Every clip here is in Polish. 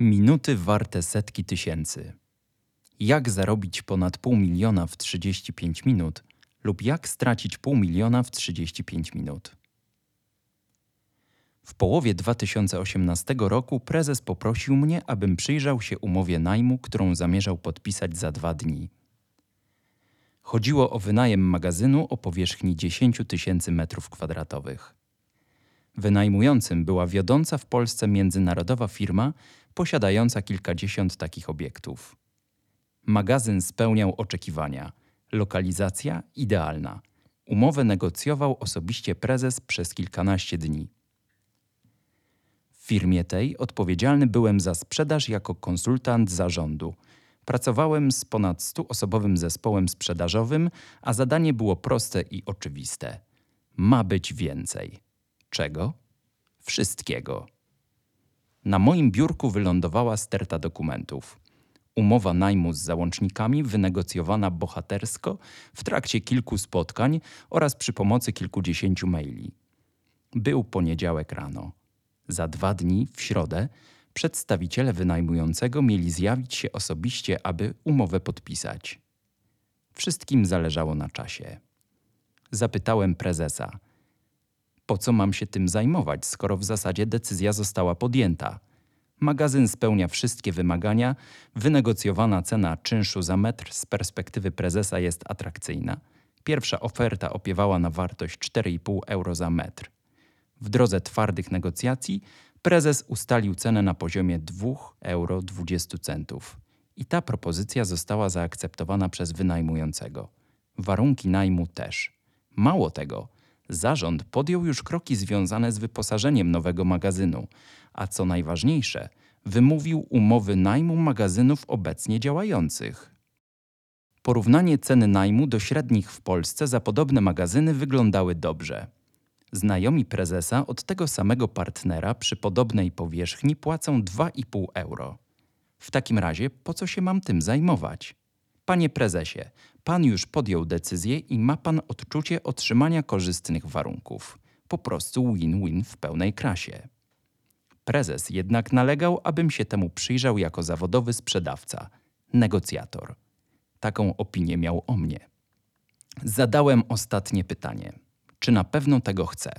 Minuty warte setki tysięcy. Jak zarobić ponad pół miliona w 35 minut lub jak stracić pół miliona w 35 minut. W połowie 2018 roku prezes poprosił mnie, abym przyjrzał się umowie najmu, którą zamierzał podpisać za dwa dni. Chodziło o wynajem magazynu o powierzchni 10 tysięcy metrów kwadratowych. Wynajmującym była wiodąca w Polsce międzynarodowa firma posiadająca kilkadziesiąt takich obiektów. Magazyn spełniał oczekiwania. Lokalizacja idealna. Umowę negocjował osobiście prezes przez kilkanaście dni. W firmie tej odpowiedzialny byłem za sprzedaż jako konsultant zarządu. Pracowałem z ponad 100-osobowym zespołem sprzedażowym, a zadanie było proste i oczywiste. Ma być więcej. Czego? Wszystkiego. Na moim biurku wylądowała sterta dokumentów. Umowa najmu z załącznikami wynegocjowana bohatersko w trakcie kilku spotkań oraz przy pomocy kilkudziesięciu maili. Był poniedziałek rano. Za dwa dni, w środę, przedstawiciele wynajmującego mieli zjawić się osobiście, aby umowę podpisać. Wszystkim zależało na czasie. Zapytałem prezesa – po co mam się tym zajmować, skoro w zasadzie decyzja została podjęta? Magazyn spełnia wszystkie wymagania, wynegocjowana cena czynszu za metr z perspektywy prezesa jest atrakcyjna. Pierwsza oferta opiewała na wartość 4,5 euro za metr. W drodze twardych negocjacji prezes ustalił cenę na poziomie 2,20 euro. I ta propozycja została zaakceptowana przez wynajmującego. Warunki najmu też. Mało tego, Zarząd podjął już kroki związane z wyposażeniem nowego magazynu, a co najważniejsze, wymówił umowy najmu magazynów obecnie działających. Porównanie ceny najmu do średnich w Polsce za podobne magazyny wyglądały dobrze. Znajomi prezesa od tego samego partnera przy podobnej powierzchni płacą 2,5 euro. W takim razie po co się mam tym zajmować? Panie prezesie, pan już podjął decyzję i ma pan odczucie otrzymania korzystnych warunków. Po prostu win-win w pełnej krasie. Prezes jednak nalegał, abym się temu przyjrzał jako zawodowy sprzedawca, negocjator. Taką opinię miał o mnie. Zadałem ostatnie pytanie: czy na pewno tego chcę?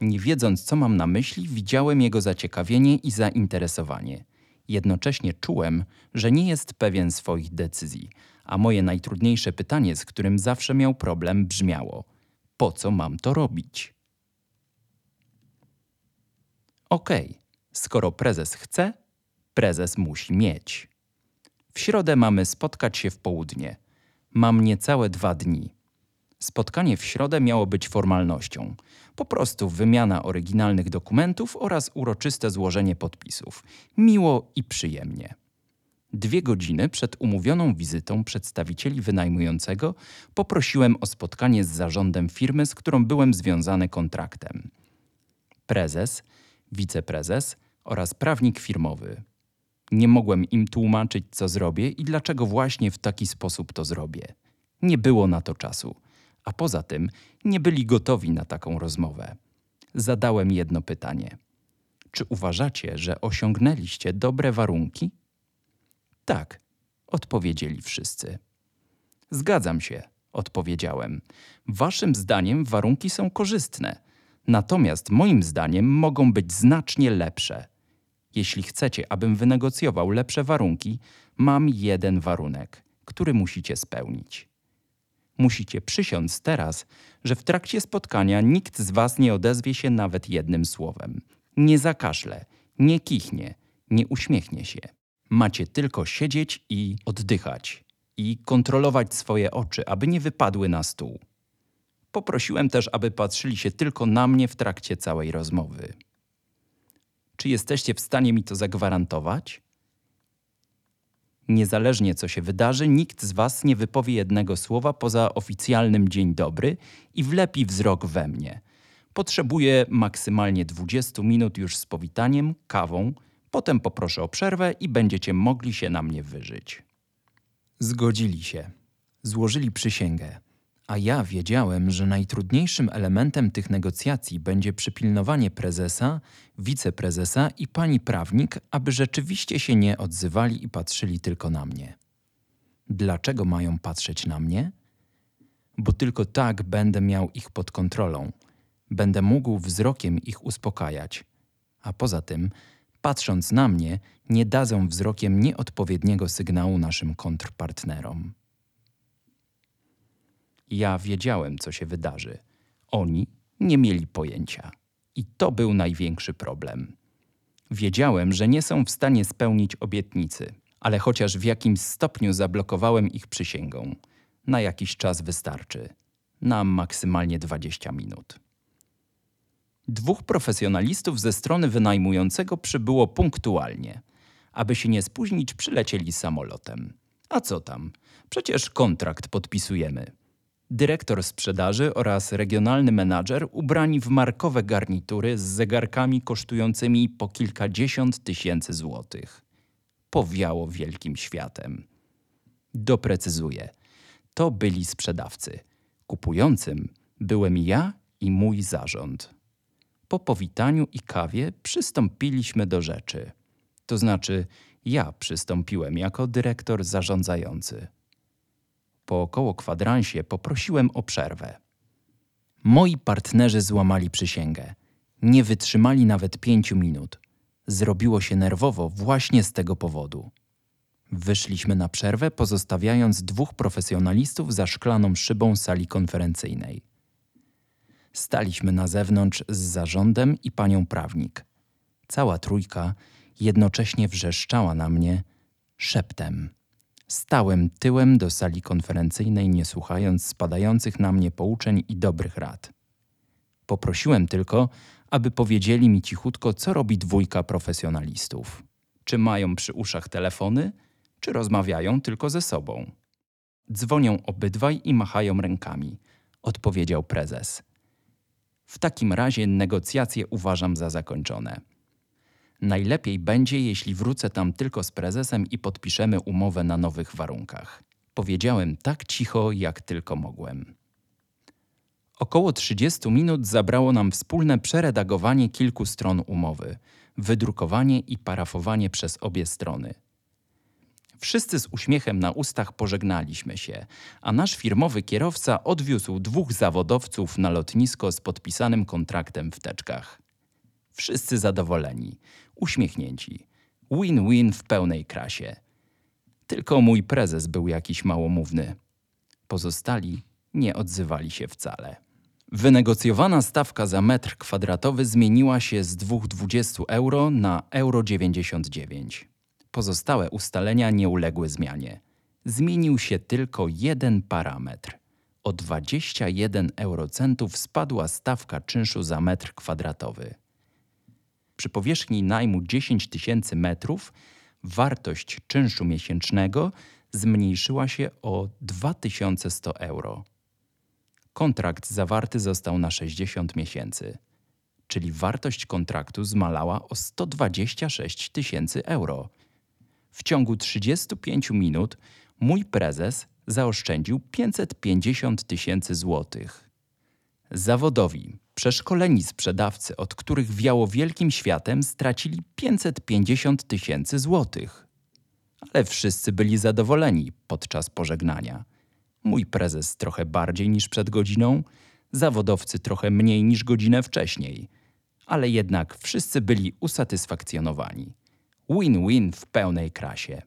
Nie wiedząc, co mam na myśli, widziałem jego zaciekawienie i zainteresowanie – Jednocześnie czułem, że nie jest pewien swoich decyzji, a moje najtrudniejsze pytanie, z którym zawsze miał problem, brzmiało: po co mam to robić? Okej, okay, skoro prezes chce, prezes musi mieć. W środę mamy spotkać się w południe. Mam niecałe dwa dni. Spotkanie w środę miało być formalnością. Po prostu wymiana oryginalnych dokumentów oraz uroczyste złożenie podpisów. Miło i przyjemnie. Dwie godziny przed umówioną wizytą przedstawicieli wynajmującego poprosiłem o spotkanie z zarządem firmy, z którą byłem związany kontraktem. Prezes, wiceprezes oraz prawnik firmowy. Nie mogłem im tłumaczyć, co zrobię i dlaczego właśnie w taki sposób to zrobię. Nie było na to czasu a poza tym nie byli gotowi na taką rozmowę. Zadałem jedno pytanie. Czy uważacie, że osiągnęliście dobre warunki? Tak, odpowiedzieli wszyscy. Zgadzam się, odpowiedziałem. Waszym zdaniem warunki są korzystne, natomiast moim zdaniem mogą być znacznie lepsze. Jeśli chcecie, abym wynegocjował lepsze warunki, mam jeden warunek, który musicie spełnić. Musicie przysiąc teraz, że w trakcie spotkania nikt z was nie odezwie się nawet jednym słowem. Nie zakaszle, nie kichnie, nie uśmiechnie się. Macie tylko siedzieć i oddychać i kontrolować swoje oczy, aby nie wypadły na stół. Poprosiłem też, aby patrzyli się tylko na mnie w trakcie całej rozmowy. Czy jesteście w stanie mi to zagwarantować? Niezależnie co się wydarzy, nikt z Was nie wypowie jednego słowa poza oficjalnym dzień dobry i wlepi wzrok we mnie. Potrzebuję maksymalnie 20 minut już z powitaniem, kawą, potem poproszę o przerwę i będziecie mogli się na mnie wyżyć. Zgodzili się. Złożyli przysięgę, A ja wiedziałem, że najtrudniejszym elementem tych negocjacji będzie przypilnowanie prezesa, wiceprezesa i pani prawnik, aby rzeczywiście się nie odzywali i patrzyli tylko na mnie. Dlaczego mają patrzeć na mnie? Bo tylko tak będę miał ich pod kontrolą. Będę mógł wzrokiem ich uspokajać. A poza tym, patrząc na mnie, nie dadzą wzrokiem nieodpowiedniego sygnału naszym kontrpartnerom. Ja wiedziałem, co się wydarzy. Oni nie mieli pojęcia. I to był największy problem. Wiedziałem, że nie są w stanie spełnić obietnicy, ale chociaż w jakimś stopniu zablokowałem ich przysięgą. Na jakiś czas wystarczy. Na maksymalnie 20 minut. Dwóch profesjonalistów ze strony wynajmującego przybyło punktualnie. Aby się nie spóźnić, przylecieli samolotem. A co tam? Przecież kontrakt podpisujemy dyrektor sprzedaży oraz regionalny menadżer ubrani w markowe garnitury z zegarkami kosztującymi po kilkadziesiąt tysięcy złotych. Powiało wielkim światem. Doprecyzuję. To byli sprzedawcy. Kupującym byłem ja i mój zarząd. Po powitaniu i kawie przystąpiliśmy do rzeczy. To znaczy, ja przystąpiłem jako dyrektor zarządzający po około kwadransie poprosiłem o przerwę. Moi partnerzy złamali przysięgę. Nie wytrzymali nawet pięciu minut. Zrobiło się nerwowo właśnie z tego powodu. Wyszliśmy na przerwę, pozostawiając dwóch profesjonalistów za szklaną szybą sali konferencyjnej. Staliśmy na zewnątrz z zarządem i panią prawnik. Cała trójka jednocześnie wrzeszczała na mnie szeptem. Stałem tyłem do sali konferencyjnej, nie słuchając spadających na mnie pouczeń i dobrych rad. Poprosiłem tylko, aby powiedzieli mi cichutko, co robi dwójka profesjonalistów. Czy mają przy uszach telefony, czy rozmawiają tylko ze sobą. Dzwonią obydwaj i machają rękami, odpowiedział prezes. W takim razie negocjacje uważam za zakończone. Najlepiej będzie, jeśli wrócę tam tylko z prezesem i podpiszemy umowę na nowych warunkach. Powiedziałem tak cicho, jak tylko mogłem. Około 30 minut zabrało nam wspólne przeredagowanie kilku stron umowy, wydrukowanie i parafowanie przez obie strony. Wszyscy z uśmiechem na ustach pożegnaliśmy się, a nasz firmowy kierowca odwiózł dwóch zawodowców na lotnisko z podpisanym kontraktem w teczkach. Wszyscy zadowoleni, uśmiechnięci. Win-win w pełnej krasie. Tylko mój prezes był jakiś małomówny. Pozostali nie odzywali się wcale. Wynegocjowana stawka za metr kwadratowy zmieniła się z 2,20 euro na euro 99. Pozostałe ustalenia nie uległy zmianie. Zmienił się tylko jeden parametr. O 21 eurocentów spadła stawka czynszu za metr kwadratowy. Przy powierzchni najmu 10 tysięcy metrów wartość czynszu miesięcznego zmniejszyła się o 2100 euro. Kontrakt zawarty został na 60 miesięcy, czyli wartość kontraktu zmalała o 126 tysięcy euro. W ciągu 35 minut mój prezes zaoszczędził 550 tysięcy złotych. Zawodowi Przeszkoleni sprzedawcy, od których wiało wielkim światem, stracili 550 tysięcy złotych. Ale wszyscy byli zadowoleni podczas pożegnania. Mój prezes trochę bardziej niż przed godziną, zawodowcy trochę mniej niż godzinę wcześniej, ale jednak wszyscy byli usatysfakcjonowani. Win-win w pełnej krasie.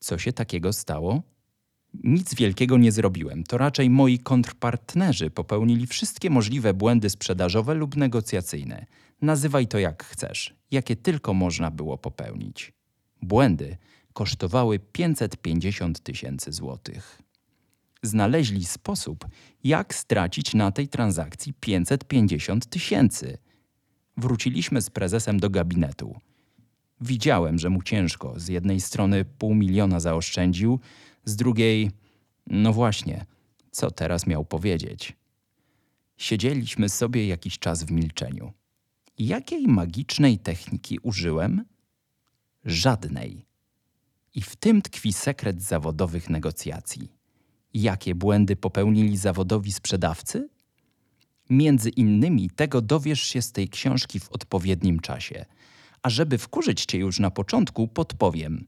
Co się takiego stało? Nic wielkiego nie zrobiłem, to raczej moi kontrpartnerzy popełnili wszystkie możliwe błędy sprzedażowe lub negocjacyjne. Nazywaj to jak chcesz, jakie tylko można było popełnić. Błędy kosztowały 550 tysięcy złotych. Znaleźli sposób, jak stracić na tej transakcji 550 tysięcy. Wróciliśmy z prezesem do gabinetu. Widziałem, że mu ciężko. Z jednej strony pół miliona zaoszczędził, z drugiej, no właśnie, co teraz miał powiedzieć? Siedzieliśmy sobie jakiś czas w milczeniu. Jakiej magicznej techniki użyłem? Żadnej. I w tym tkwi sekret zawodowych negocjacji. Jakie błędy popełnili zawodowi sprzedawcy? Między innymi tego dowiesz się z tej książki w odpowiednim czasie. A żeby wkurzyć cię już na początku, podpowiem.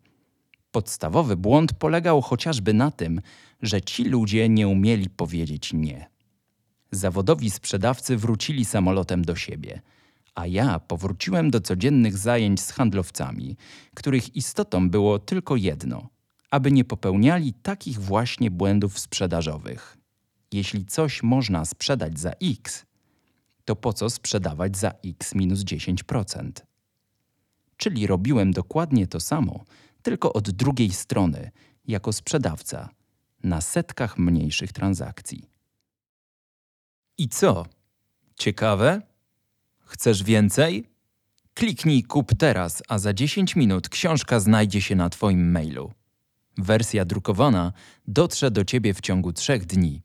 Podstawowy błąd polegał chociażby na tym, że ci ludzie nie umieli powiedzieć nie. Zawodowi sprzedawcy wrócili samolotem do siebie, a ja powróciłem do codziennych zajęć z handlowcami, których istotą było tylko jedno aby nie popełniali takich właśnie błędów sprzedażowych. Jeśli coś można sprzedać za X, to po co sprzedawać za X minus 10%? Czyli robiłem dokładnie to samo, tylko od drugiej strony, jako sprzedawca, na setkach mniejszych transakcji. I co? Ciekawe? Chcesz więcej? Kliknij kup teraz, a za 10 minut książka znajdzie się na Twoim mailu. Wersja drukowana dotrze do Ciebie w ciągu trzech dni.